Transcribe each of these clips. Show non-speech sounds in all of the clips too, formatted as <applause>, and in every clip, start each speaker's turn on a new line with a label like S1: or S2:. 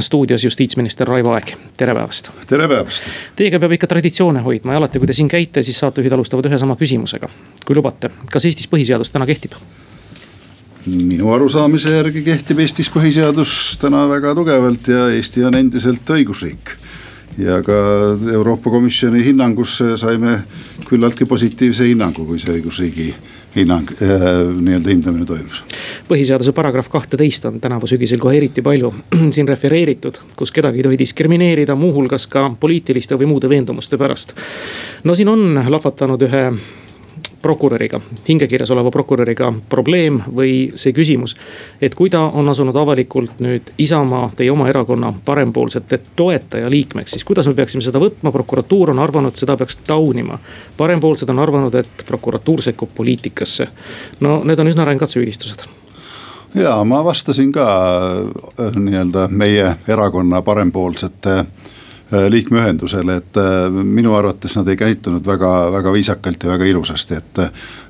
S1: stuudios justiitsminister Raivo Aeg, tere päevast.
S2: tere päevast.
S1: Teiega peab ikka traditsioone hoidma ja alati, kui te siin käite, siis saatejuhid alustavad ühe sama küsimusega. kui lubate, kas Eestis põhiseadus täna kehtib?
S2: minu arusaamise järgi kehtib Eestis põhiseadus täna väga tugevalt ja Eesti on endiselt õigusriik. ja ka Euroopa Komisjoni hinnangusse saime küllaltki positiivse hinnangu, kui see õigusriigi hinnang äh,, nii-öelda hindamine toimus.
S1: põhiseaduse paragrahv kahteteist on tänavu sügisel kohe eriti palju <clears throat> siin refereeritud, kus kedagi ei tohi diskrimineerida, muuhulgas ka poliitiliste või muude veendumuste pärast. no siin on lahvatanud ühe prokuröriga, hingekirjas oleva prokuröriga probleem või see küsimus. et kui ta on asunud avalikult nüüd Isamaa, teie oma erakonna parempoolsete toetaja liikmeks, siis kuidas me peaksime seda võtma, prokuratuur on arvanud, seda peaks taunima. parempoolsed on arvanud, et prokuratuur sekkub poliitikasse. no need on üsna rängad süüdistused
S2: ja ma vastasin ka äh, nii-öelda meie erakonna parempoolsete Äh, liikmeühendusele, et äh, minu arvates nad ei käitunud väga, väga viisakalt ja väga ilusasti, et.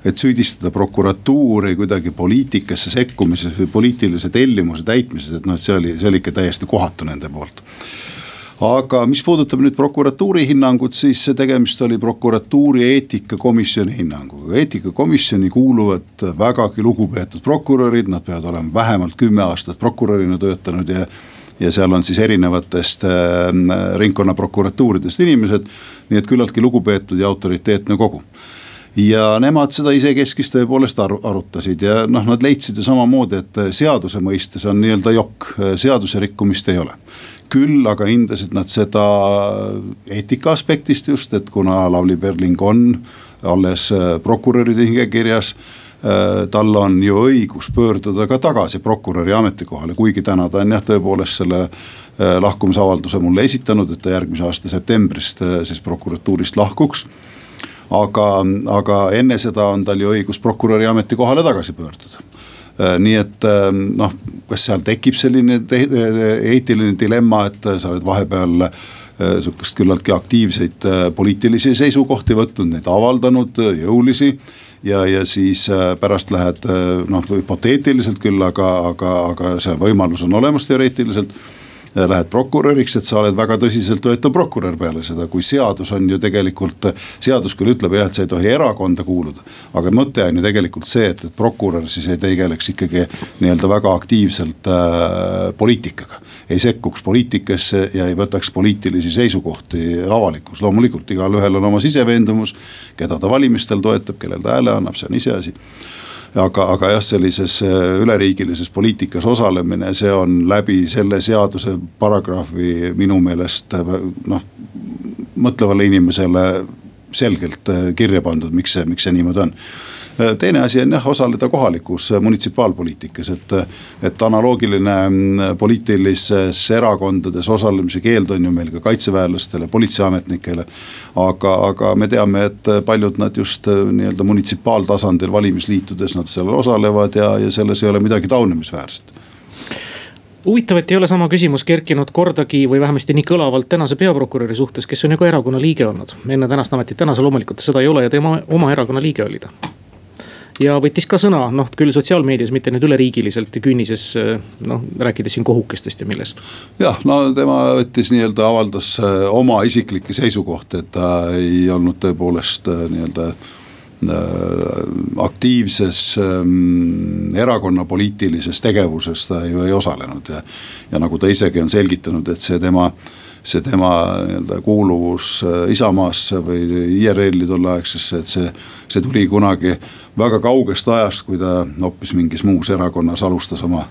S2: et süüdistada prokuratuuri kuidagi poliitikasse sekkumises või poliitilise tellimuse täitmises, et noh, et see oli, see oli ikka täiesti kohatu nende poolt aga mis puudutab nüüd prokuratuuri hinnangut, siis tegemist oli prokuratuuri eetikakomisjoni hinnanguga. eetikakomisjoni kuuluvad vägagi lugupeetud prokurörid, nad peavad olema vähemalt kümme aastat prokurörina töötanud ja ja seal on siis erinevatest äh, ringkonnaprokuratuuridest inimesed. nii et küllaltki lugupeetud ja autoriteetne kogu ja nemad seda isekeskis tõepoolest aru, arutasid ja noh, nad leidsid ju samamoodi, et seaduse mõistes on nii-öelda jokk, seaduse rikkumist ei ole. küll aga hindasid nad seda eetika aspektist just, et kuna Lavly Perling on alles prokuröride hingekirjas Äh, tal on ju õigus pöörduda ka tagasi prokuröri ametikohale, kuigi täna ta on jah, tõepoolest selle äh, lahkumisavalduse mulle esitanud, et ta järgmise aasta septembrist äh, siis prokuratuurist lahkuks. aga, aga enne seda on tal ju õigus prokuröri ametikohale tagasi pöörduda nii et noh, kas seal tekib selline eetiline dilemma, et sa oled vahepeal sihukest küllaltki aktiivseid poliitilisi seisukohti võtnud, neid avaldanud, jõulisi ja, ja siis äh, pärast lähed äh, noh, hüpoteetiliselt küll, aga, aga, aga see võimalus on olemas teoreetiliselt lähed prokuröriks, et sa oled väga tõsiseltvõetav prokurör peale seda, kui seadus on ju tegelikult. seadus küll ütleb jah, et sa ei tohi erakonda kuuluda, aga mõte on ju tegelikult see, et, et prokurör siis ei tegeleks ikkagi nii-öelda väga aktiivselt äh, poliitikaga. ei sekkuks poliitikasse ja ei võtaks poliitilisi seisukohti avalikkus, loomulikult igalühel on oma siseveendumus. keda ta valimistel toetab, kellele ta hääle annab, see on iseasi aga, aga jah, sellises äh, üleriigilises poliitikas osalemine, see on läbi selle seaduse paragrahvi minu meelest äh, noh. mõtlevale inimesele selgelt äh, kirja pandud, miks see, miks see niimoodi on teine asi on jah, osaleda kohalikus munitsipaalpoliitikas, et, et analoogiline mm, poliitilises erakondades osalemise keeld on ju meil ka kaitseväelastele, politseiametnikele. aga, aga me teame, et paljud nad just äh, nii-öelda munitsipaaltasandil valimisliitudes nad seal osalevad ja, ja selles ei ole midagi taunimisväärset
S1: huvitav, et ei ole sama küsimus kerkinud kordagi või vähemasti nii kõlavalt tänase peaprokuröri suhtes, kes on ju ka erakonna liige olnud. enne tänast ametit, tänasel loomulikult seda ei ole ja tema oma erakonna liige oli ta ja võttis ka sõna, noh küll sotsiaalmeedias, mitte nüüd üleriigiliselt künnises, noh rääkides siin kohukestest ja millest.
S2: jah, no tema võttis nii-öelda avaldas äh, oma isiklikke seisukohti, et ta ei olnud tõepoolest äh, nii-öelda äh, aktiivses ähm, erakonna poliitilises tegevuses ta ju ei osalenud ja. ja nagu ta isegi on selgitanud, et see tema see tema nii-öelda kuuluvus äh, Isamaasse või IRL-i tolleaegsesse, et see, see tuli kunagi väga kaugest ajast, kui ta hoopis mingis muus erakonnas alustas oma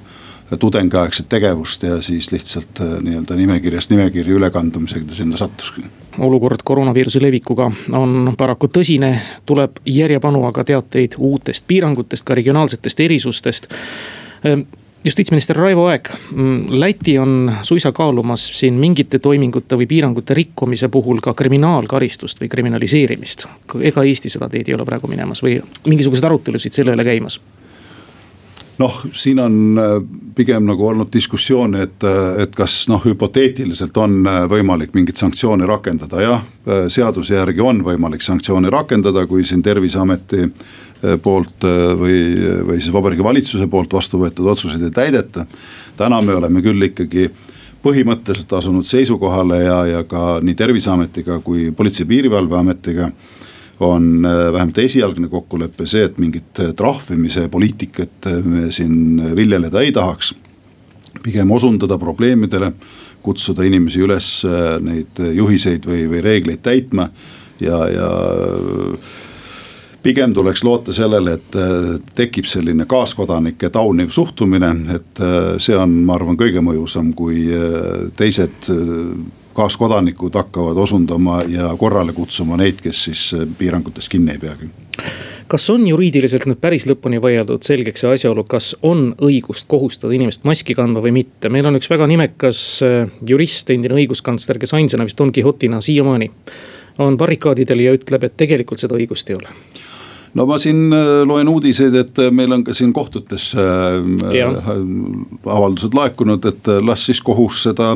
S2: tudengiaegset tegevust ja siis lihtsalt äh, nii-öelda nimekirjast nimekirja ülekandumisega ta sinna sattuski.
S1: olukord koroonaviiruse levikuga on paraku tõsine, tuleb järjepanu aga teateid uutest piirangutest, ka regionaalsetest erisustest ehm, justiitsminister Raivo Aeg, mm, Läti on suisa kaalumas siin mingite toimingute või piirangute rikkumise puhul ka kriminaalkaristust või kriminaliseerimist. ega Eesti seda teed ei ole praegu minemas või mingisuguseid arutelusid selle üle käimas?
S2: Noh, siin on äh, pigem nagu olnud diskussioon, et, äh, et kas noh, hüpoteetiliselt on äh, võimalik mingeid sanktsioone rakendada, jah. seaduse järgi on võimalik sanktsioone rakendada, kui siin terviseameti poolt või, või siis vabariigi valitsuse poolt vastu võetud otsuseid ei täideta. täna me oleme küll ikkagi põhimõtteliselt asunud seisukohale ja, ja ka nii terviseametiga kui politsei- ja piirivalveametiga on vähemalt esialgne kokkulepe see, et mingit trahvimise poliitikat me siin viljeleda ei tahaks. pigem osundada probleemidele, kutsuda inimesi üles neid juhiseid või, või reegleid täitma ja, ja pigem tuleks loota sellele, et äh, tekib selline kaaskodanike tauniv suhtumine, et äh, see on, ma arvan, kõige mõjusam, kui äh, teised kaaskodanikud hakkavad osundama ja korrale kutsuma neid, kes siis piirangutest kinni ei peagi.
S1: Kas on juriidiliselt nüüd päris lõpuni vaieldud selgeks see asjaolu, kas on õigust kohustada inimest maski kandma või mitte, meil on üks väga nimekas jurist, endine õiguskantsler, kes ainsana vist Don Quixote'ina siiamaani on barrikaadidel ja ütleb, et tegelikult seda õigust ei ole
S2: no ma siin äh, loen uudiseid, et äh, meil on ka siin kohtutes äh, avaldused laekunud, et las siis kohus seda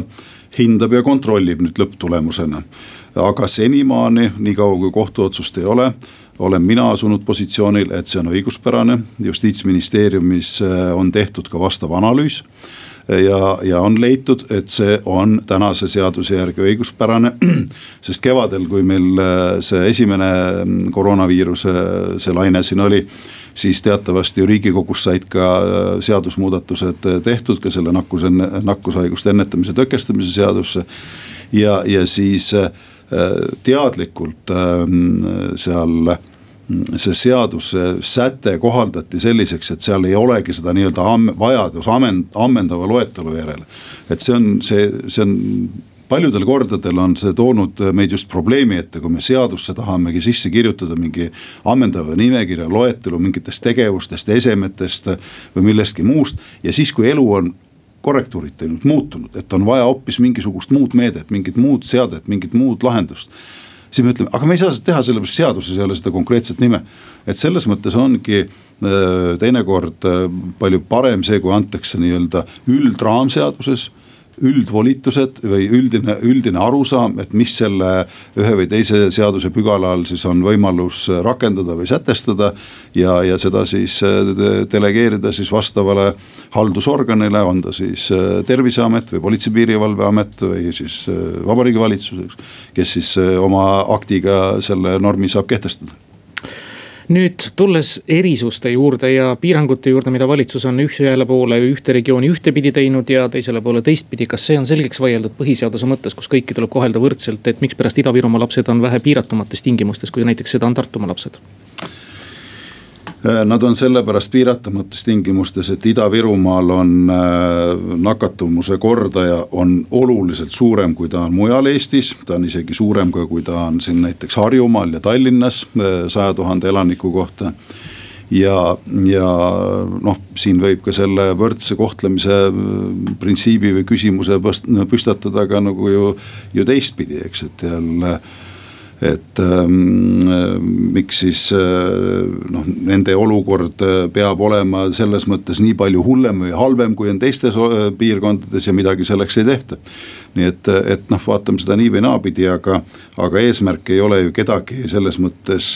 S2: hindab ja kontrollib nüüd lõpptulemusena. aga senimaani, niikaua kui kohtuotsust ei ole, olen mina asunud positsioonil, et see on õiguspärane, justiitsministeeriumis on tehtud ka vastav analüüs ja, ja on leitud, et see on tänase seaduse järgi õiguspärane. <clears throat> sest kevadel, kui meil äh, see esimene mm, koroonaviiruse see laine siin oli siis teatavasti riigikogus said ka äh, seadusmuudatused äh, tehtud ka selle nakkuse, nakkushaiguste ennetamise tõkestamise seadusse. ja, ja siis teadlikult seal see seaduse säte kohaldati selliseks, et seal ei olegi seda nii-öelda vajadus amen-, ammendava loetelu järele. et see on, see, see on paljudel kordadel on see toonud meid just probleemi ette, kui me seadusse tahamegi sisse kirjutada mingi ammendava nimekirja loetelu mingitest tegevustest, esemetest või millestki muust. ja siis, kui elu on korrektuurid teinud, muutunud, et on vaja hoopis mingisugust muud meedet, mingit muud seadet, mingit muud lahendust siis me ütleme, aga me ei saa seda teha, sellepärast seaduses ei ole seda konkreetset nime. et selles mõttes ongi äh, teinekord äh, palju parem see, kui antakse nii-öelda üldraamseaduses üldvolitused või üldine, üldine arusaam, et mis selle ühe või teise seaduse pügala all siis on võimalus rakendada või sätestada. ja, ja seda siis äh, delegeerida siis vastavale haldusorganile, on ta siis äh, terviseamet või politsei-piirivalveamet või siis äh, vabariigi valitsus, eks. kes siis oma aktiga selle normi saab kehtestada
S1: nüüd tulles erisuste juurde ja piirangute juurde, mida valitsus on ühele poole ühte regiooni ühtepidi teinud ja teisele poole teistpidi. kas see on selgeks vaieldud põhiseaduse mõttes, kus kõiki tuleb kohelda võrdselt, et mikspärast Ida-Virumaa lapsed on vähe piiratumates tingimustes, kui näiteks seda on Tartumaa lapsed?
S2: Äh, nad on sellepärast piiratamatus tingimustes, et Ida-Virumaal on äh, nakatumuse kordaja on oluliselt suurem, kui ta on mujal Eestis. ta on isegi suurem kui ta on siin näiteks Harjumaal ja Tallinnas äh, saja tuhande elaniku kohta ja, ja noh, siin võib ka selle võrdse kohtlemise printsiibi või küsimuse püstatada ka nagu ju, ju teistpidi, eks, et jälle et ähm, miks siis äh, noh, nende olukord äh, peab olema selles mõttes nii palju hullem või halvem, kui on teistes äh, piirkondades ja midagi selleks ei tehta. nii et, et noh, vaatame seda nii või naapidi, aga, aga eesmärk ei ole ju kedagi selles mõttes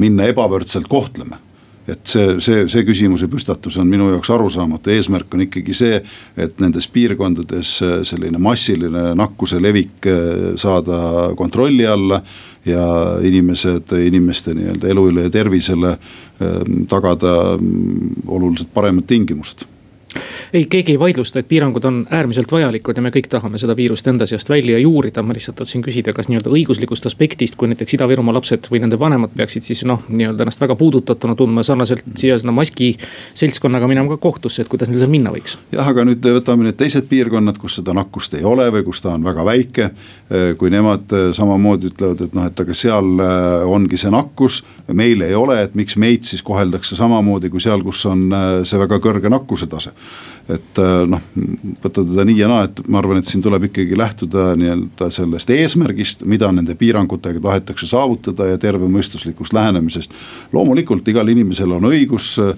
S2: minna ebavõrdselt kohtlema et see, see, see küsimuse püstatus on minu jaoks arusaamatu, eesmärk on ikkagi see, et nendes piirkondades äh, selline massiline nakkuse levik äh, saada kontrolli alla. ja inimesed, inimeste nii-öelda elule ja tervisele äh, tagada mm, oluliselt paremad tingimused
S1: ei, keegi ei vaidlusta, et piirangud on äärmiselt vajalikud ja me kõik tahame seda viirust enda seast välja juurida. ma lihtsalt tahtsin küsida, kas nii-öelda õiguslikust aspektist, kui näiteks Ida-Virumaa lapsed või nende vanemad peaksid siis noh, nii-öelda ennast väga puudutatuna tundma sarnaselt siia sinna maski seltskonnaga minema ka kohtusse, et kuidas neil seal minna võiks?
S2: jah, aga nüüd võtame need teised piirkonnad, kus seda nakkust ei ole või kus ta on väga väike. kui nemad samamoodi ütlevad, et noh, et aga seal äh, ongi see nakkus, meil ei ole, et miks meid siis koheldakse samamoodi kui seal, kus on äh, see väga kõrge nakkuse tase et äh, noh, võtta teda nii ja naa, et ma arvan, et siin tuleb ikkagi lähtuda nii-öelda sellest eesmärgist, mida nende piirangutega tahetakse saavutada ja tervemõistuslikust lähenemisest. loomulikult igal inimesel on õigus äh,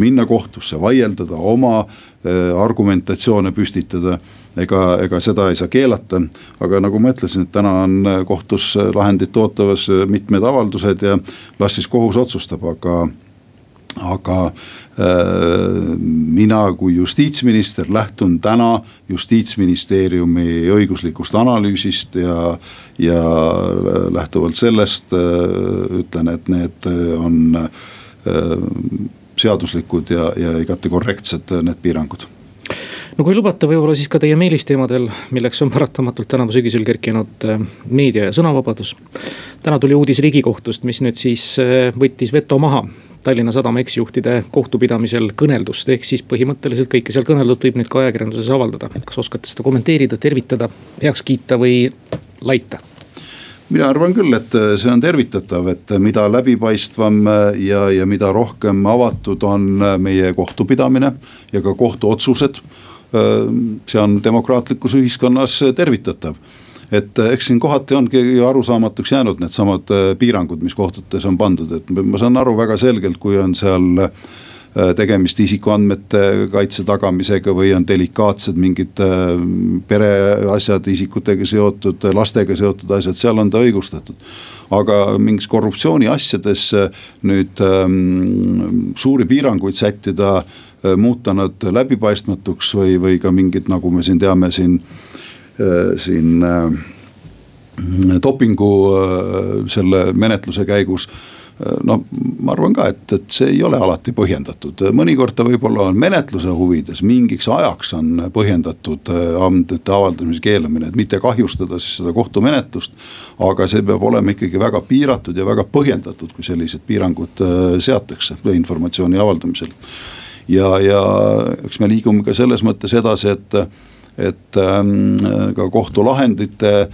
S2: minna kohtusse, vaieldada, oma äh, argumentatsioone püstitada ega, ega seda ei saa keelata. aga nagu ma ütlesin, et täna on kohtus lahendit ootamas mitmed avaldused ja las siis kohus otsustab, aga aga mina kui justiitsminister lähtun täna justiitsministeeriumi õiguslikust analüüsist ja, ja lähtuvalt sellest äh, ütlen, et need on äh, seaduslikud ja, ja igati korrektsed need piirangud
S1: no kui lubate, võib-olla siis ka teie meelisteemadel, milleks on paratamatult tänavu sügisel kerkinud äh, meedia ja sõnavabadus. täna tuli uudis riigikohtust, mis nüüd siis äh, võttis veto maha Tallinna Sadama eksjuhtide kohtupidamisel kõneldust, ehk siis põhimõtteliselt kõike seal kõneldut võib nüüd ka ajakirjanduses avaldada. kas oskate seda kommenteerida, tervitada, heaks kiita või laita?
S2: mina arvan küll, et see on tervitatav, et mida läbipaistvam ja, ja mida rohkem avatud on meie kohtupidamine ja ka kohtuotsused see on demokraatlikus ühiskonnas tervitatav. Et eks siin kohati ongi ju arusaamatuks jäänud needsamad piirangud, mis kohtutes on pandud, et ma saan aru väga selgelt, kui on seal tegemist isikuandmete kaitse tagamisega või on delikaatsed mingid pereasjad isikutega seotud, lastega seotud asjad, seal on ta õigustatud. aga mingis korruptsiooni asjades nüüd ähm, suuri piiranguid sättida äh, Äh, muuta nad läbipaistmatuks või, või ka mingid, nagu me siin teame, siin, äh, siin äh, dopingu selle menetluse käigus no ma arvan ka, et, et see ei ole alati põhjendatud, mõnikord ta võib-olla on menetluse huvides, mingiks ajaks on põhjendatud andmete avaldamise keelamine, et mitte kahjustada siis seda kohtumenetlust. aga see peab olema ikkagi väga piiratud ja väga põhjendatud, kui sellised piirangud seatakse informatsiooni avaldamisel ja, ja eks me liigume ka selles mõttes edasi, et, et ähm, ka kohtulahendite äh,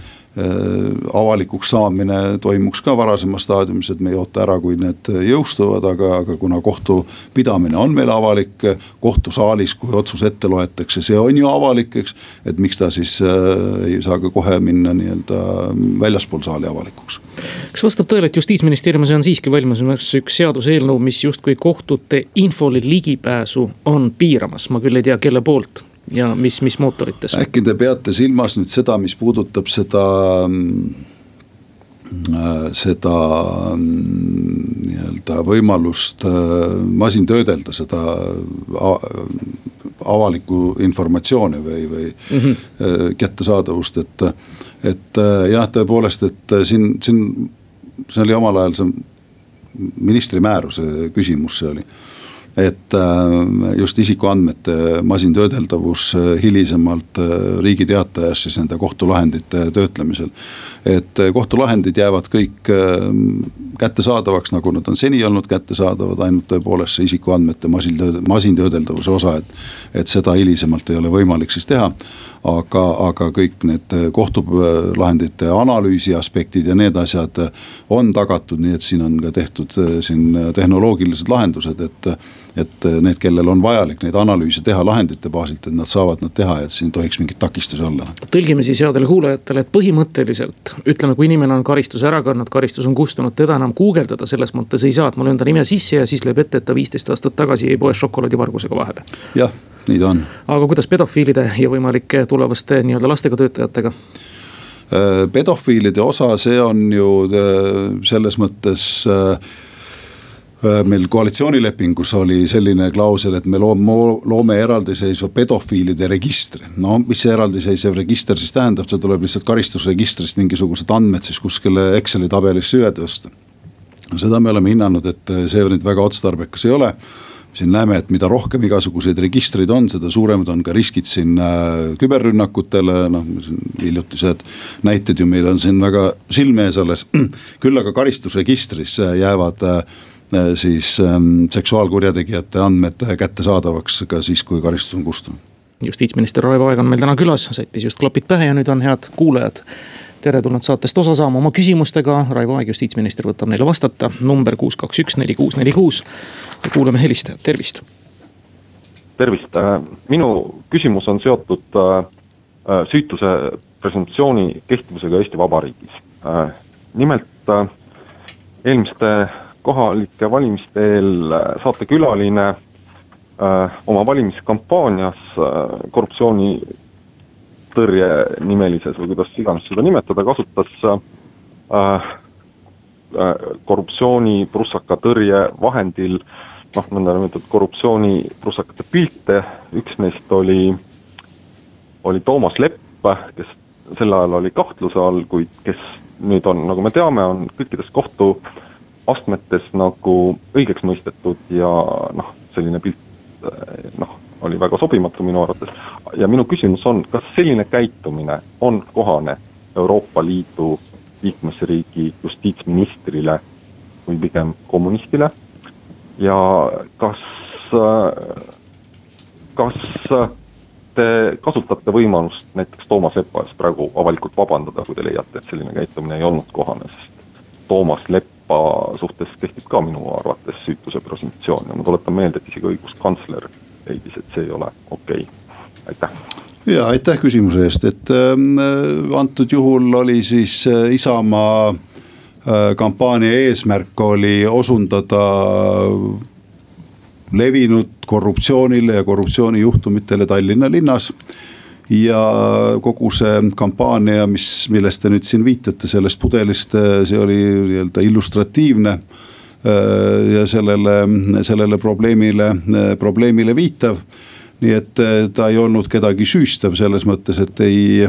S2: avalikuks saamine toimuks ka varasemas staadiumis, et me ei oota ära, kui need jõustuvad, aga, aga kuna kohtupidamine on meil avalik. kohtusaalis, kui otsus ette loetakse, see on ju avalik, eks. et miks ta siis äh, ei saa ka kohe minna nii-öelda väljaspool saali avalikuks
S1: kas vastab tõele, et justiitsministeeriumis on siiski valmimas üks seaduseelnõu, mis justkui kohtute infole ligipääsu on piiramas, ma küll ei tea, kelle poolt ja mis, mis mootorites?
S2: äkki te peate silmas nüüd seda, mis puudutab seda äh, seda nii-öelda võimalust äh, masintöödelda seda avalikku informatsiooni või, või mm -hmm. kättesaadavust, et. et jah, tõepoolest, et siin, siin see oli omal ajal see ministri määruse küsimus, see oli et äh, just isikuandmete masintöödeldavus äh, hilisemalt äh, Riigi Teatajas siis nende kohtulahendite töötlemisel. et kohtulahendid jäävad kõik kättesaadavaks, nagu nad on seni olnud kättesaadavad, ainult tõepoolest see isikuandmete masintööd-, masintöödeldavuse osa, et. et seda hilisemalt ei ole võimalik siis teha. Aga, aga kõik need kohtulahendite analüüsi aspektid ja need asjad on tagatud, nii et siin on ka tehtud siin tehnoloogilised lahendused, et et äh, need, kellel on vajalik neid analüüse teha lahendite baasilt, et nad saavad nad teha, et siin ei tohiks mingeid takistusi olla.
S1: tõlgime siis headele kuulajatele, et põhimõtteliselt ütleme, kui inimene on karistuse ära kandnud, karistus on kustunud, teda enam guugeldada selles mõttes ei saa, et ma löön ta nime sisse ja siis lööb ette, et ta viisteist aastat tagasi jäi poes šokolaadivargusega vahele.
S2: jah, nii ta on.
S1: aga kuidas pedofiilide ja võimalike tulevaste nii-öelda lastega töötajatega?
S2: Äh, pedofiilide osa, see on ju äh, selles mõttes äh, meil koalitsioonilepingus oli selline klausel, et me loome, loome eraldiseisva pedofiilide registri. no mis see eraldiseisev register siis tähendab, see tuleb lihtsalt karistusregistrist mingisugused andmed siis kuskile Exceli tabelisse üle tõsta. seda me oleme hinnanud, et see nüüd väga otstarbekas ei ole siin näeme, et mida rohkem igasuguseid registreid on, seda suuremad on ka riskid siin äh, küberrünnakutele, noh hiljutised näited ju meil on siin väga silme ees alles. <clears throat> küll aga karistusregistris jäävad äh, Äh, siis ähm, seksuaalkurjategijate andmed kättesaadavaks ka siis, kui karistus on kustunud.
S1: justiitsminister Raivo Aeg on meil täna külas, sättis just klapid pähe ja nüüd on head kuulajad teretulnud saatest osa saama oma küsimustega, Raivo Aeg, justiitsminister, võtab neile vastata, number kuus, kaks, üks, neli, kuus, neli, kuus. kuulame helistajat, tervist.
S3: tervist, äh, minu küsimus on seotud äh, süütuse presumptsiooni kehtivusega Eesti Vabariigis. nimelt eelmiste kohalike valimiste eel äh, saatekülaline äh, oma valimiskampaanias äh, korruptsioonitõrje nimelises või kuidas iganes seda nimetada, kasutas äh, äh, korruptsiooni prussaka tõrje vahendil noh, nõndanimetatud korruptsiooniprusakate pilte, üks neist oli, oli Toomas Lepp, kes sel ajal oli kahtluse all, kuid kes nüüd on, nagu me teame, on kõikides kohtuastmetes nagu õigeks mõistetud ja noh, selline pilt noh, oli väga sobimatu minu arvates. ja minu küsimus on, kas selline käitumine on kohane Euroopa Liidu liikmesriigi justiitsministrile või pigem kommunistile ja kas, kas te kasutate võimalust näiteks Toomas Lepa ees praegu avalikult vabandada, kui te leiate, et selline käitumine ei olnud kohane, sest Toomas Leppa suhtes kehtib ka minu arvates süütuse presumptsioon ja ma tuletan meelde, et isegi õiguskantsler leidis, et see ei ole okei okay., aitäh
S2: ja aitäh küsimuse eest, et äh, antud juhul oli siis äh, Isamaa äh, kampaania eesmärk oli osundada levinud korruptsioonile ja korruptsioonijuhtumitele Tallinna linnas. ja kogu see kampaania, mis, millest te nüüd siin viitate, sellest pudelist, see oli nii-öelda illustratiivne ja sellele, sellele probleemile, probleemile viitav nii et äh, ta ei olnud kedagi süüstav selles mõttes, et ei,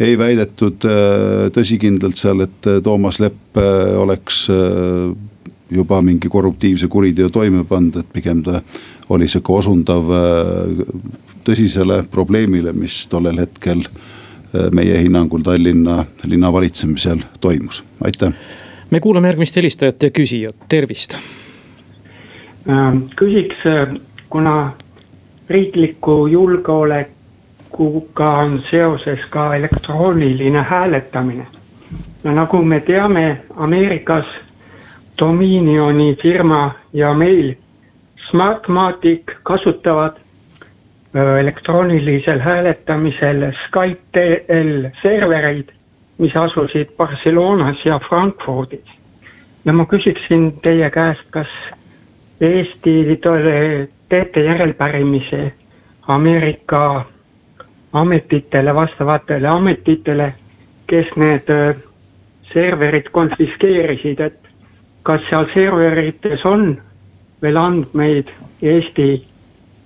S2: ei väidetud äh, tõsikindlalt seal, et äh, Toomas Lepp oleks juba mingi korruptiivse kuriteo toime pannud, et pigem ta oli sihuke osundav tõsisele probleemile, mis tollel hetkel meie hinnangul Tallinna linna valitsemisel toimus, aitäh.
S1: Me kuulame järgmist helistajat ja küsijat, tervist.
S4: küsiks, kuna riikliku julgeolekuga on seoses ka elektrooniline hääletamine. no nagu me teame, Ameerikas Dominioni firma ja meil Smartmatic kasutavad elektroonilisel hääletamisel Skype-TL servereid, mis asusid Barcelonas ja Frankfurdis. ja ma küsiksin teie käest, kas Eesti teete järelpärimise Ameerika ametitele, vastavatele ametitele, kes need äh, serverid konfiskeerisid, et kas seal serverites on veel andmeid Eesti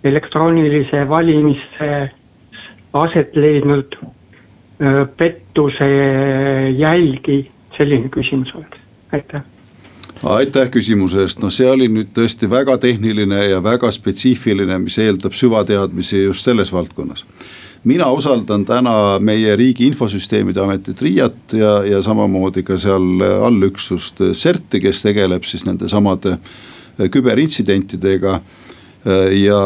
S4: elektroonilise valimise aset leidnud pettuse jälgi, selline küsimus oleks, aitäh
S2: aitäh küsimuse eest, no see oli nüüd tõesti väga tehniline ja väga spetsiifiline, mis eeldab süvateadmisi just selles valdkonnas. mina usaldan täna meie riigi infosüsteemide ametit RIA-t ja, ja samamoodi ka seal allüksust CERT-i, kes tegeleb siis nende samade küberintsidentidega. ja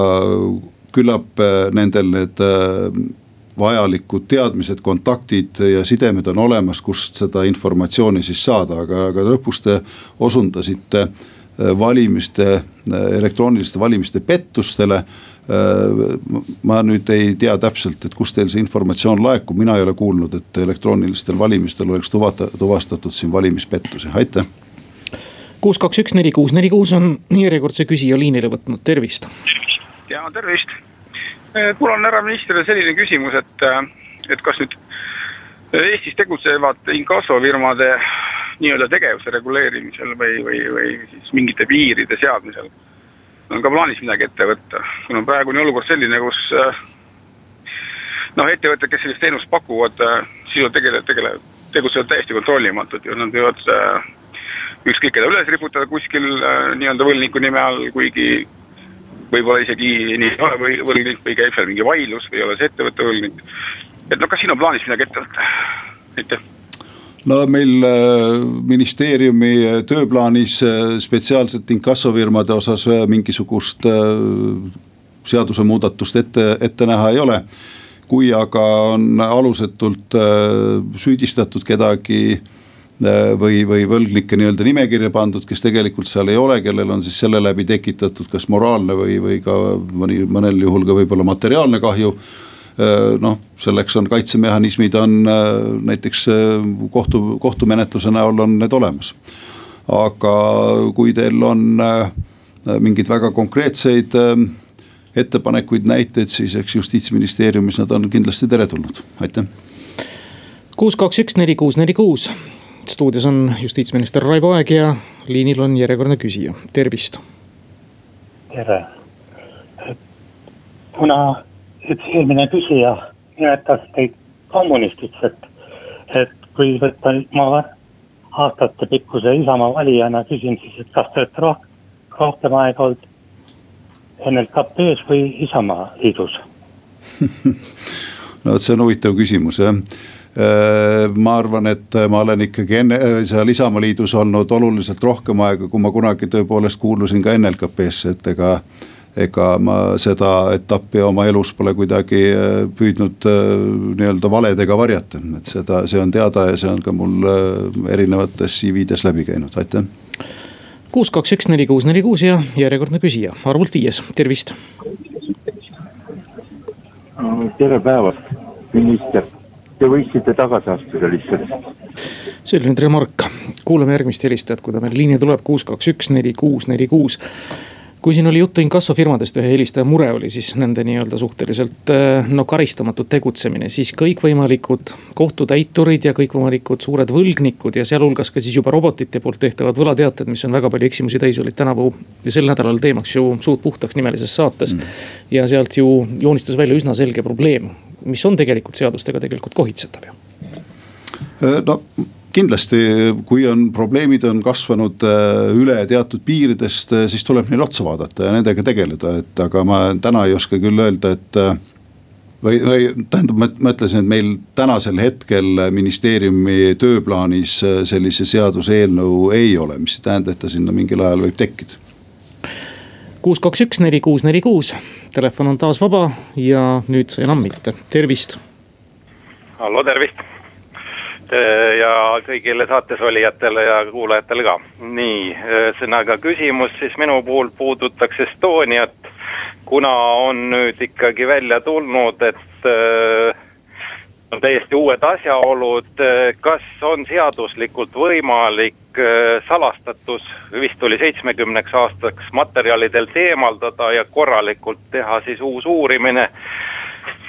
S2: küllap nendel need vajalikud teadmised, kontaktid ja sidemed on olemas, kust seda informatsiooni siis saada, aga, aga lõpus te osundasite äh, valimiste, äh, elektrooniliste valimiste pettustele äh, ma nüüd ei tea täpselt, et kust teil see informatsioon laekub, mina ei ole kuulnud, et elektroonilistel valimistel oleks tuvata, tuvastatud siin valimispettusi, aitäh.
S1: kuus, kaks, üks, neli, kuus, neli, kuus on järjekordse küsija liinile võtnud, tervist.
S5: ja tervist mul on härra ministrile selline küsimus, et, äh, et kas nüüd Eestis tegutsevad inkassofirmade nii-öelda tegevuse reguleerimisel või, või, või siis mingite piiride seadmisel? On ka plaanis midagi ette võtta, kuna praegune olukord selline, kus äh, noh, ettevõtted, kes sellist teenust pakuvad, sisuliselt tegelevad, tegelevad, tegutsevad täiesti kontrollimatult ja nad võivad ükskõik keda üles riputada kuskil nii-öelda võlgniku nime all, kuigi võib-olla isegi nii ei ole või võlgnik või käib seal mingi vaidlus või ei ole see ettevõtte võlgnik. et noh, kas siin on plaanis midagi ette võtta, aitäh
S2: no meil äh, ministeeriumi tööplaanis äh, spetsiaalselt inkassofirmade osas äh, mingisugust seadusemuudatust ette, ette näha ei ole. kui aga on alusetult süüdistatud kedagi Äh, või, või võlgnike nii-öelda nimekirja pandud, kes tegelikult seal ei ole, kellel on siis selle läbi tekitatud kas moraalne või, või ka mõni, mõnel juhul ka võib-olla materiaalne kahju äh, noh, selleks on kaitsemehhanismid on äh, näiteks kohtu, kohtumenetluse näol on need olemas. aga kui teil on mingeid väga konkreetseid ettepanekuid, näiteid, siis eks justiitsministeeriumis nad on kindlasti teretulnud, aitäh.
S1: kuus, kaks, üks, neli, kuus, neli, kuus stuudios on justiitsminister Raivo Aeg ja liinil on järjekordne küsija, tervist.
S6: tere. kuna üks eelmine küsija nimetas teid kommunistiks, et, et kui võtta ma aastatepikkuse Isamaa valijana küsin siis, et kas te olete rohkem, rohkem aega olnud NLKP-s või Isamaa liidus <laughs>
S2: no vot, see on huvitav küsimus jah äh, ma arvan, et ma olen ikkagi enne seal Isamaa liidus olnud oluliselt rohkem aega, kui ma kunagi tõepoolest kuulusin ka NLKP-sse, et ega ega ma seda etappi oma elus pole kuidagi äh, püüdnud äh, nii-öelda valedega varjata, et seda, see on teada ja see on ka mul äh, erinevates CV-des läbi käinud, aitäh.
S1: kuus, kaks, üks, neli, kuus, neli, kuus ja järjekordne küsija, arvult viies, tervist.
S7: tere päevast, minister, te võiksite tagasi astuda lihtsalt.
S1: See oli nüüd remark, kuulame järgmist helistajat, kui ta meil liini tuleb, kuus, kaks, üks, neli, kuus, neli, kuus kui siin oli juttu inkassofirmadest, ühe helistaja mure oli siis nende nii-öelda suhteliselt eh, no karistamatu tegutsemine, siis kõikvõimalikud kohtutäiturid ja kõikvõimalikud suured võlgnikud ja sealhulgas ka siis juba robotite poolt tehtavad võlateated, mis on väga palju eksimusi täis, olid tänavu ja sel nädalal teemaks ju Suud puhtaks nimelises saates. Mm.. ja sealt ju joonistus välja üsna selge probleem, mis on tegelikult seadustega tegelikult kohitsetav ju.
S2: no kindlasti, kui on probleemid on kasvanud äh, üle teatud piiridest, äh, siis tuleb neile otsa vaadata ja nendega tegeleda, et aga ma täna ei oska küll öelda, et äh, või, või tähendab, ma ütlesin, et meil tänasel hetkel ministeeriumi tööplaanis sellise seaduseelnõu ei ole, mis ei tähenda, et ta sinna mingil ajal võib tekkida.
S1: kuus, kaks, üks, neli, kuus, neli, kuus, telefon on taas vaba ja nüüd enam mitte, tervist.
S8: hallo, tervist ja kõigile saates olijatele ja kuulajatele ka. nii, ühesõnaga küsimus siis minu puhul puudutaks Estoniat. kuna on nüüd ikkagi välja tulnud, et äh, on täiesti uued asjaolud, kas on seaduslikult võimalik salastatus, vist oli seitsmekümneks aastaks materjalidelt eemaldada ja korralikult teha siis uus uurimine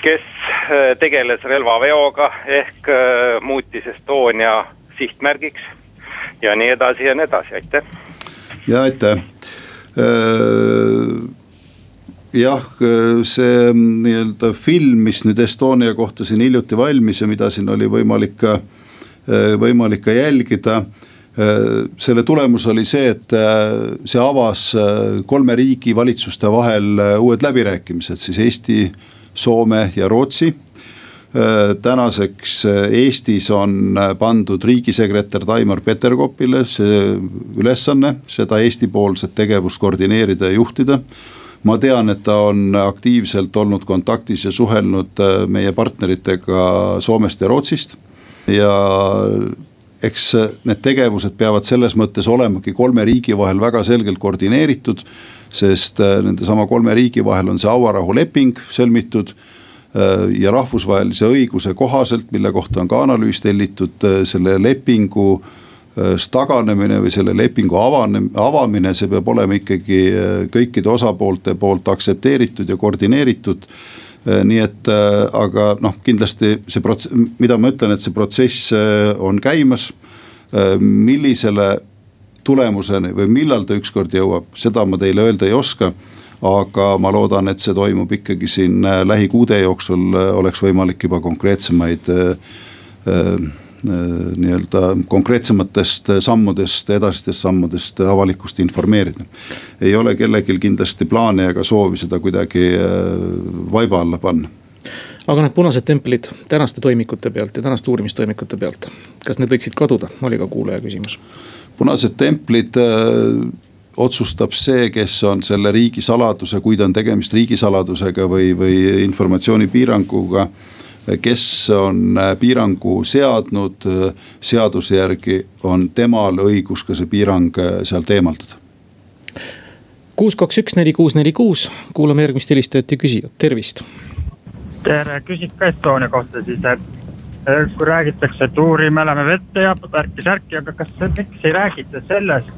S8: kes äh, tegeles relvaveoga ehk äh, muutis Estonia sihtmärgiks ja nii edasi ja nii edasi, aitäh.
S2: ja aitäh äh, jah, see nii-öelda film, mis nüüd Estonia kohta siin hiljuti valmis ja mida siin oli võimalik võimalik ka jälgida. selle tulemus oli see, et see avas kolme riigi valitsuste vahel uued läbirääkimised siis Eesti Soome ja Rootsi äh, tänaseks äh, Eestis on äh, pandud riigisekretär Taimar Peterkopile see ülesanne, seda Eesti-poolset tegevust koordineerida ja juhtida. ma tean, et ta on aktiivselt olnud kontaktis ja suhelnud meie partneritega Soomest ja Rootsist. ja eks need tegevused peavad selles mõttes olemagi kolme riigi vahel väga selgelt koordineeritud sest äh, nendesama kolme riigi vahel on see hauarahuleping sõlmitud äh, ja rahvusvahelise õiguse kohaselt, mille kohta on ka analüüs tellitud, äh, selle lepingu taganemine või selle lepingu avane, avamine, see peab olema ikkagi kõikide osapoolte poolt aktsepteeritud ja koordineeritud. nii et aga noh, kindlasti see prots-, mida ma ütlen, et see protsess on käimas. millisele tulemuseni või millal ta ükskord jõuab, seda ma teile öelda ei oska. aga ma loodan, et see toimub ikkagi siin äh, lähikuude jooksul äh, oleks võimalik juba konkreetsemaid äh, nii-öelda konkreetsematest sammudest, edasistest sammudest avalikkust informeerida. ei ole kellelgi kindlasti plaane ega soovi seda kuidagi vaiba alla panna
S1: aga need punased templid tänaste toimikute pealt ja tänaste uurimistoimikute pealt, kas need võiksid kaduda, oli ka kuulaja küsimus
S2: punased templid äh, otsustab see, kes on selle riigisaladuse, kui ta on tegemist riigisaladusega või, või informatsioonipiiranguga. kes on äh, piirangu seadnud, äh, seaduse järgi on temal õigus ka see piirang sealt eemaldada.
S1: kuus, kaks, üks, neli, kuus, neli, kuus, kuulame järgmist helistajat ja küsijat, tervist.
S9: Tere, küsiks ka Estonia kohta siis, et kui räägitakse, et uurime, lähme vette ja värki-särki, aga kas, miks ei räägita sellest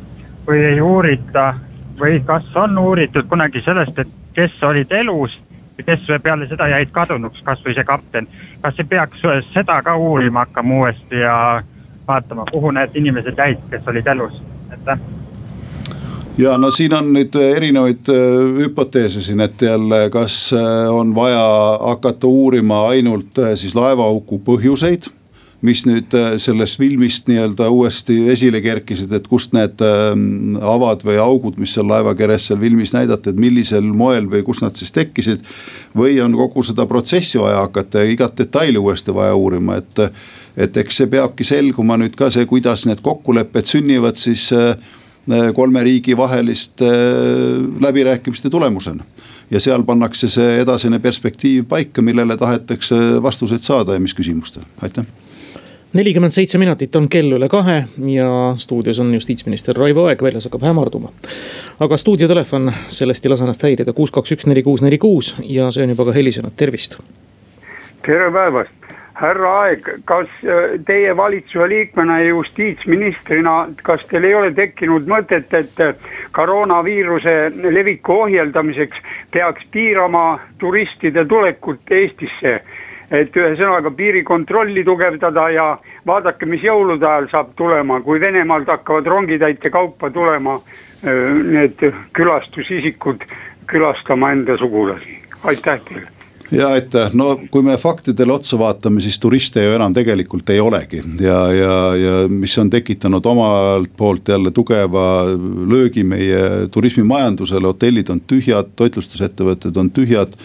S9: või ei uurita või kas on uuritud kunagi sellest, et kes olid elus ja kes peale seda jäid kadunuks, kasvõi see kapten. kas ei peaks seda ka uurima hakkama uuesti ja vaatama, kuhu need inimesed jäid, kes olid elus, aitäh
S2: ja no siin on nüüd erinevaid hüpoteese siin, et jälle, kas on vaja hakata uurima ainult siis laevahuku põhjuseid mis nüüd äh, sellest filmist nii-öelda uuesti esile kerkisid, et kust need avad või augud, mis seal laevakeres seal filmis näidati, et millisel moel või kust nad siis tekkisid. või on kogu seda protsessi vaja hakata ja igat detaili uuesti vaja uurima, et, et eks see peabki selguma nüüd ka see, kuidas need kokkulepped sünnivad siis äh, kolme riigi vaheliste äh, läbirääkimiste tulemusena ja seal pannakse see edasine perspektiiv paika, millele tahetakse vastuseid saada ja mis küsimustel, aitäh
S1: nelikümmend seitse minutit on kell üle kahe ja stuudios on justiitsminister Raivo Aeg, väljas hakkab hämarduma. aga stuudiotelefon sellest ei lase ennast häirida, kuus, kaks, üks, neli, kuus, neli, kuus ja see on juba ka helisenud, tervist.
S10: tere päevast, härra Aeg, kas äh, teie valitsuse liikmena ja justiitsministrina, kas teil ei ole tekkinud mõtet, et äh, koroonaviiruse leviku ohjeldamiseks peaks piirama turistide tulekut Eestisse? Et ühesõnaga piirikontrolli tugevdada ja vaadake, mis jõulude ajal saab tulema, kui Venemaalt hakkavad rongitäite kaupa tulema need külastusisikud külastama enda sugulasi, aitäh teile
S2: ja aitäh, no kui me faktidele otsa vaatame, siis turiste ju enam tegelikult ei olegi. Ja, ja, ja mis on tekitanud omalt poolt jälle tugeva löögi meie turismimajandusele, hotellid on tühjad, toitlustusettevõtted on tühjad.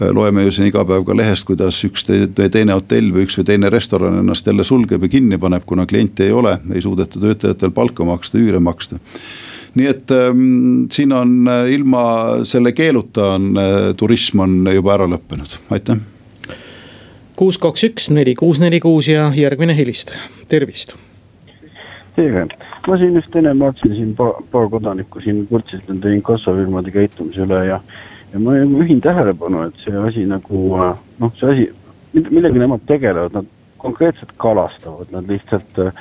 S2: Loeme ju siin iga päev ka lehest, kuidas üks või teine hotell või üks või teine restoran ennast jälle sulgeb ja kinni paneb, kuna kliente ei ole, ei suudeta töötajatel palka maksta, üüre maksta nii et ähm, siin on äh, ilma selle keeluta on äh, turism on juba ära lõppenud, aitäh.
S1: kuus, kaks, üks, neli, kuus, neli, kuus ja järgmine helistaja, tervist.
S11: tere, ma siin just enne vaatasin siin paar, paar kodanikku siin kurtsid nende inkassofirmade käitumise üle ja ja ma juhin tähelepanu, et see asi nagu noh, see asi, millega nemad tegelevad, nad konkreetselt kalastavad, nad lihtsalt äh,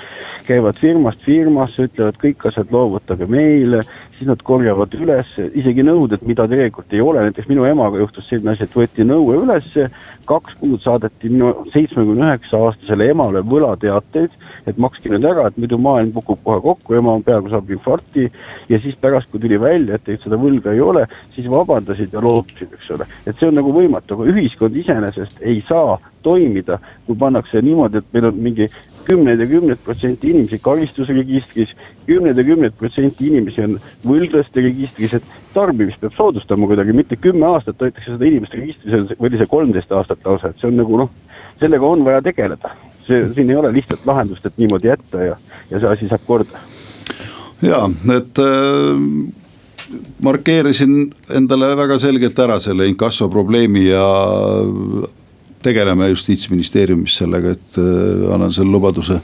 S11: käivad firmast firmasse, ütlevad kõik asjad loovutage meile, siis nad korjavad üles isegi nõuded, mida tegelikult ei ole, näiteks minu emaga juhtus selline asi, et võeti nõue ülesse, kaks kuud saadeti minu seitsmekümne üheksa aastasele emale võlateateid et makske nüüd ära, et muidu maailm kukub kohe kokku, ema peaaegu saab infarkti. ja siis pärast, kui tuli välja, et tegelikult seda võlga ei ole, siis vabandasid ja loobusid, eks ole. et see on nagu võimatu, aga ühiskond iseenesest ei saa toimida, kui pannakse niimoodi, et meil on mingi kümneid ja kümneid protsenti inimesi karistusregistris, kümneid ja kümneid protsenti inimesi on võlglaste registris, et tarbimist peab soodustama kuidagi, mitte kümme aastat hoitakse seda inimeste registris, või oli see kolmteist aastat lausa, et see on nagu noh, sellega on vaja tegeleda see, siin ei ole lihtsalt lahendust, et niimoodi jätta ja, ja see asi saab korda.
S2: ja, et äh, markeerisin endale väga selgelt ära selle inkasso probleemi ja tegeleme justiitsministeeriumis sellega, et äh, annan selle lubaduse,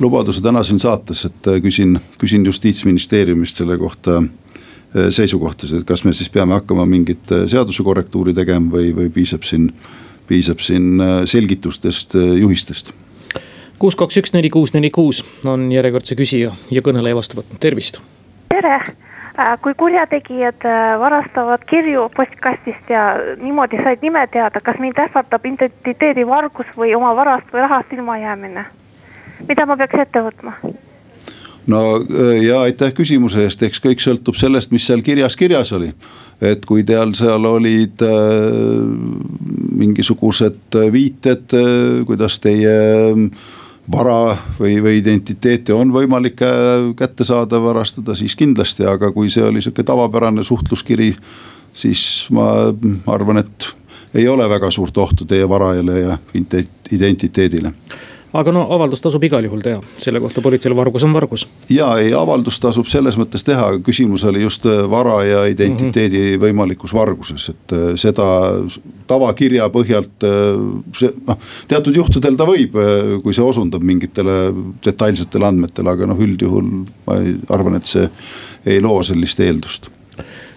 S2: lubaduse täna siin saates, et äh, küsin, küsin justiitsministeeriumist selle kohta äh, seisukohtasid, et kas me siis peame hakkama mingit seaduse korrektuuri tegema või, või piisab siin, piisab siin selgitustest, juhistest.
S1: Kuus, kaks, üks, neli, kuus, neli, kuus on järjekordse küsija ja kõneleja vastu võtnud, tervist.
S12: tere, kui kurjategijad äh, varastavad kirju postkastist ja niimoodi said nime teada, kas mind ähvardab identiteedivargus või oma varast või rahast ilmajäämine? mida ma peaks ette võtma?
S2: no äh, ja aitäh küsimuse eest, eks kõik sõltub sellest, mis seal kirjas kirjas oli. et kui teil seal olid äh, mingisugused viited äh,, kuidas teie äh, vara või, või identiteeti on võimalik kätte saada, varastada, siis kindlasti, aga kui see oli sihuke tavapärane suhtluskiri, siis ma arvan, et ei ole väga suurt ohtu teie varajale ja identiteedile
S1: aga no avaldus tasub igal juhul teha, selle kohta politseil vargus on vargus.
S2: ja ei, avaldus tasub selles mõttes teha, küsimus oli just äh, vara ja identiteedi mm -hmm. võimalikus varguses, et äh, seda tavakirja põhjalt äh, see noh, teatud juhtudel ta võib, kui see osundab mingitele detailsetele andmetele, aga noh, üldjuhul ma arvan, et see ei loo sellist eeldust.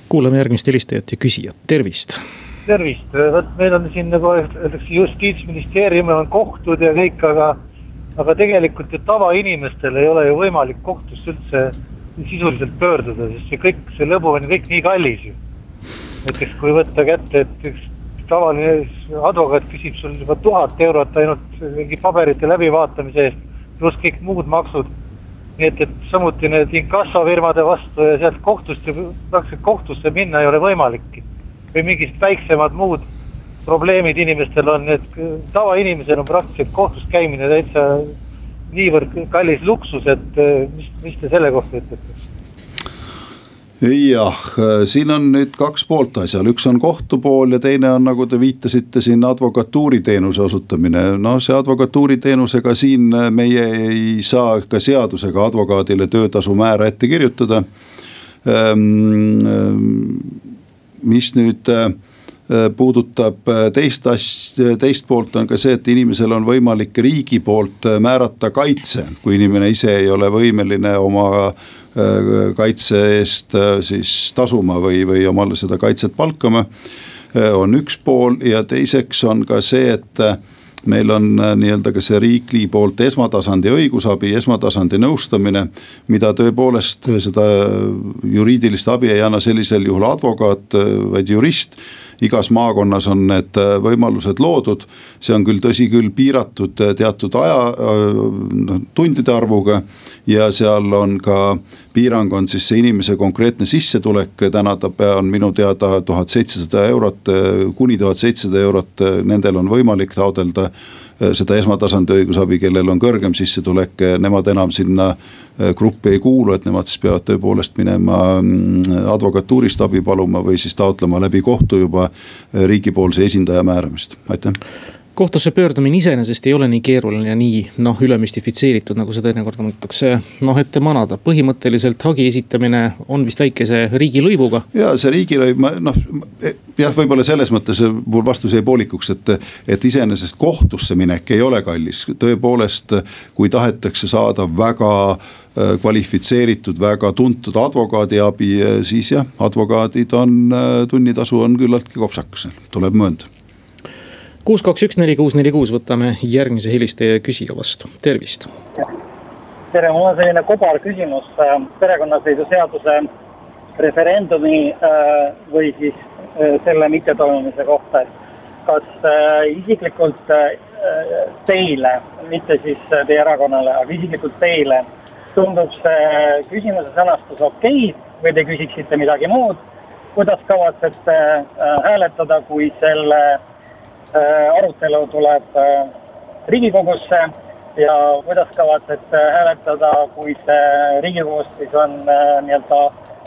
S1: kuulame järgmist helistajat ja küsijat, tervist
S13: tervist, vot meil on siin nagu öeldakse justiitsministeeriumil on kohtud ja kõik, aga. aga tegelikult ju tavainimestel ei ole ju võimalik kohtusse üldse sisuliselt pöörduda, sest see kõik, see lõbu on kõik nii kallis ju. näiteks kui võtta kätte, et üks tavaline advokaat küsib sul juba tuhat eurot ainult mingi paberite läbivaatamise eest, pluss kõik muud maksud. nii et, et samuti need inkassofirmade vastu ja sealt kohtust, praktiliselt kohtusse minna ei ole võimalikki. Või mingid väiksemad muud probleemid inimestel on, et tavainimesel on praktiliselt kohtus käimine täitsa niivõrd kallis luksus, et mis, mis te selle kohta ütlete?
S2: jah, siin on nüüd kaks poolt asjal, üks on kohtu pool ja teine on, nagu te viitasite siin advokatuuriteenuse osutamine. no see advokatuuriteenusega siin meie ei saa ka seadusega advokaadile töötasu määra ette kirjutada. Mis nüüd äh, puudutab teist asja, teist poolt on ka see, et inimesel on võimalik riigi poolt määrata kaitse, kui inimene ise ei ole võimeline oma Äh, kaitse eest äh, siis tasuma või, või omale seda kaitset palkama. Äh, on üks pool ja teiseks on ka see, et meil on nii-öelda ka see riikli poolt esmatasandi õigusabi, esmatasandi nõustamine. mida tõepoolest seda juriidilist abi ei anna sellisel juhul advokaat, vaid jurist igas maakonnas on need äh, võimalused loodud. see on küll, tõsi küll, piiratud äh, teatud aja, noh tundide arvuga. ja seal on ka piirang on siis see inimese konkreetne sissetulek, täna ta on minu teada tuhat seitsesada eurot, kuni tuhat seitsesada eurot, nendel on võimalik taotleda seda esmatasandi õigusabi, kellel on kõrgem sissetulek, nemad enam sinna Äh, gruppi ei kuulu, et nemad siis peavad tõepoolest minema mm, advokatuurist abi paluma või siis taotlema läbi kohtu juba äh, riigipoolse esindaja määramist, aitäh
S1: kohtusse pöördumine iseenesest ei ole nii keeruline ja nii noh, ülemüstifitseeritud, nagu seda teinekord antakse noh ette manada. põhimõtteliselt hagi esitamine on vist väikese riigilõivuga.
S2: ja see riigilõiv, ma noh jah, võib-olla selles mõttes mul vastus jäi poolikuks, et, et iseenesest kohtusse minek ei ole kallis. tõepoolest, kui tahetakse saada väga äh, kvalifitseeritud, väga tuntud advokaadi abi, siis jah, advokaadid on, äh, tunnitasu on küllaltki kopsakas, tuleb möönda
S1: kuus, kaks, üks, neli, kuus, neli, kuus, võtame järgmise helistaja küsija vastu, tervist.
S14: tere, mul on selline kobarküsimus äh, perekonnaseisuseaduse referendumi äh, või siis äh, selle mittetoimumise kohta, et kas isiklikult teile, mitte siis teie erakonnale, aga isiklikult teile tundub see küsimuse sõnastus okei okay, või te küsiksite midagi muud? kuidas kavatsete hääletada, kui selle Äh, arutelu tuleb äh, Riigikogusse ja kuidas kavatsete hääletada, kui see Riigikogus siis on äh, nii-öelda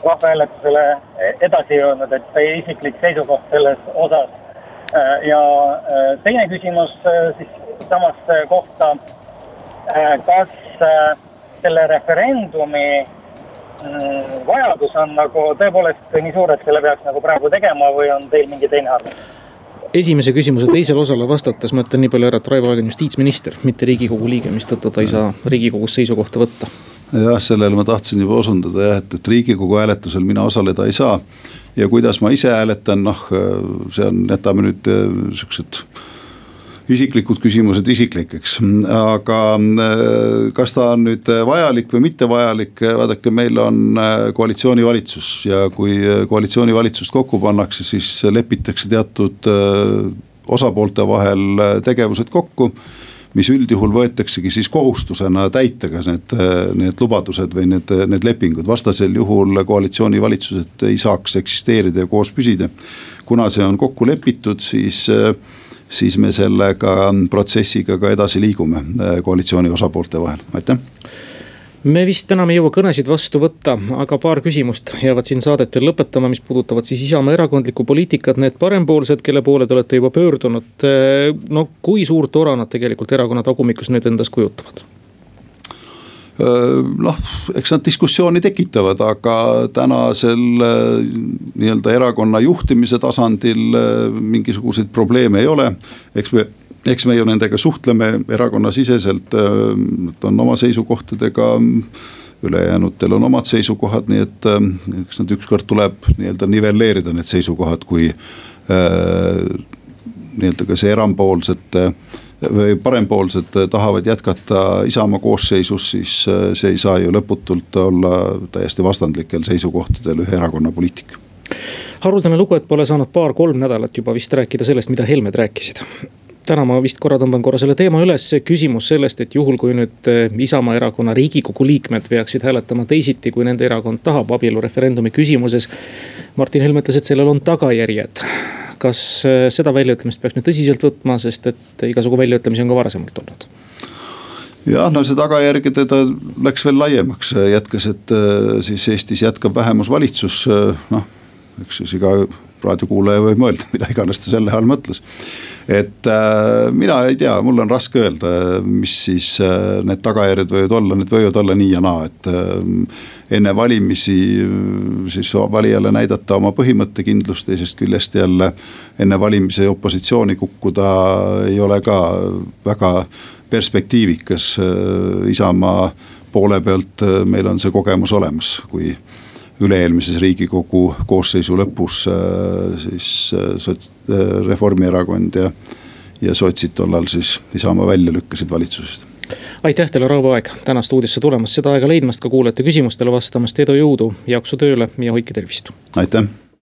S14: rahvahääletusele edasi jõudnud, et teie isiklik seisukoht selles osas. ja teine küsimus siis samast kohta. kas selle referendumi mm, vajadus on nagu tõepoolest nii suur, et selle peaks nagu praegu tegema või on teil mingi teine arvamus?
S1: Esimese küsimuse teisele osale vastates ma ütlen nii palju ära, et Raivo Aeg on justiitsminister, mitte riigikogu liige, mistõttu ta ei saa riigikogus seisukohta võtta.
S2: jah, sellele ma tahtsin juba osundada jah, et, et riigikogu hääletusel mina osaleda ei saa. ja kuidas ma ise hääletan, noh see on, jätame nüüd äh, siuksed isiklikud küsimused isiklikeks, aga äh, kas ta on nüüd vajalik või mitte vajalik, vaadake, meil on äh, koalitsioonivalitsus ja kui äh, koalitsioonivalitsust kokku pannakse, siis lepitakse teatud osapoolte vahel tegevused kokku mis üldjuhul võetaksegi siis kohustusena täita, kas need, need lubadused või need, need lepingud, vastasel juhul koalitsioonivalitsused ei saaks eksisteerida ja koos püsida. kuna see on kokku lepitud, siis äh, siis me sellega protsessiga ka edasi liigume äh, koalitsiooni osapoolte vahel, aitäh
S1: me vist enam ei jõua kõnesid vastu võtta, aga paar küsimust jäävad siin saadet veel lõpetama, mis puudutavad siis Isamaa erakondlikku poliitikat. Need parempoolsed, kelle poole te olete juba pöördunud, äh, no kui suurt ora nad tegelikult erakonna tagumikus nüüd endast kujutavad?
S2: Noh, eks nad diskussiooni tekitavad, aga tänasel nii-öelda erakonna juhtimise tasandil mingisuguseid probleeme ei ole. eks me, eks me ju nendega suhtleme erakonnasiseselt, nad on oma seisukohtadega ülejäänutel on omad seisukohad, nii et eks nad ükskord tuleb nii-öelda nivelleerida need seisukohad, kui nii-öelda ka see erampoolsete või parempoolsed tahavad jätkata Isamaa koosseisus, siis äh, see ei saa ju lõputult olla täiesti vastandlikel seisukohtadel ühe erakonna poliitika
S1: haruldane lugu, et pole saanud paar-kolm nädalat juba vist rääkida sellest, mida Helmed rääkisid täna ma vist korra tõmban korra selle teema üles, küsimus sellest, et juhul, kui nüüd eh, Isamaa erakonna riigikogu liikmed peaksid hääletama teisiti, kui nende erakond tahab abielureferendumi küsimuses. Martin Helme ütles, et sellel on tagajärjed. Kas eh, seda väljaütlemist peaks nüüd tõsiselt võtma, sest et igasugu väljaütlemisi on ka varasemalt olnud?
S2: jah, no see tagajärgede ta läks veel laiemaks, jätkas, et eh, siis Eestis jätkab vähemusvalitsus, noh, eks siis iga raadiokuulaja võib mõelda, <laughs> mida iganes ta selle all mõtles. et äh, mina ei tea, mul on raske öelda, mis siis äh, need tagajärjed võivad olla, need võivad olla nii ja naa, et äh, enne valimisi äh, siis valijale näidata oma põhimõttekindlust, teisest küljest jälle enne valimisi opositsiooni kukkuda ei ole ka väga perspektiivikas äh, Isamaa poole pealt äh, meil on see kogemus olemas, kui üle-eelmises riigikogu koosseisu lõpus äh, siis äh, sots-, äh, Reformierakond ja, ja sotsid tollal siis Isamaa välja lükkasid valitsusest.
S1: Aitäh teile, Rauvo Aeg, tänast uudisse tulemast, seda aega leidmast, ka kuulajate küsimustele vastamast, edu, jõudu, jaksu tööle ja hoidke tervist.
S2: aitäh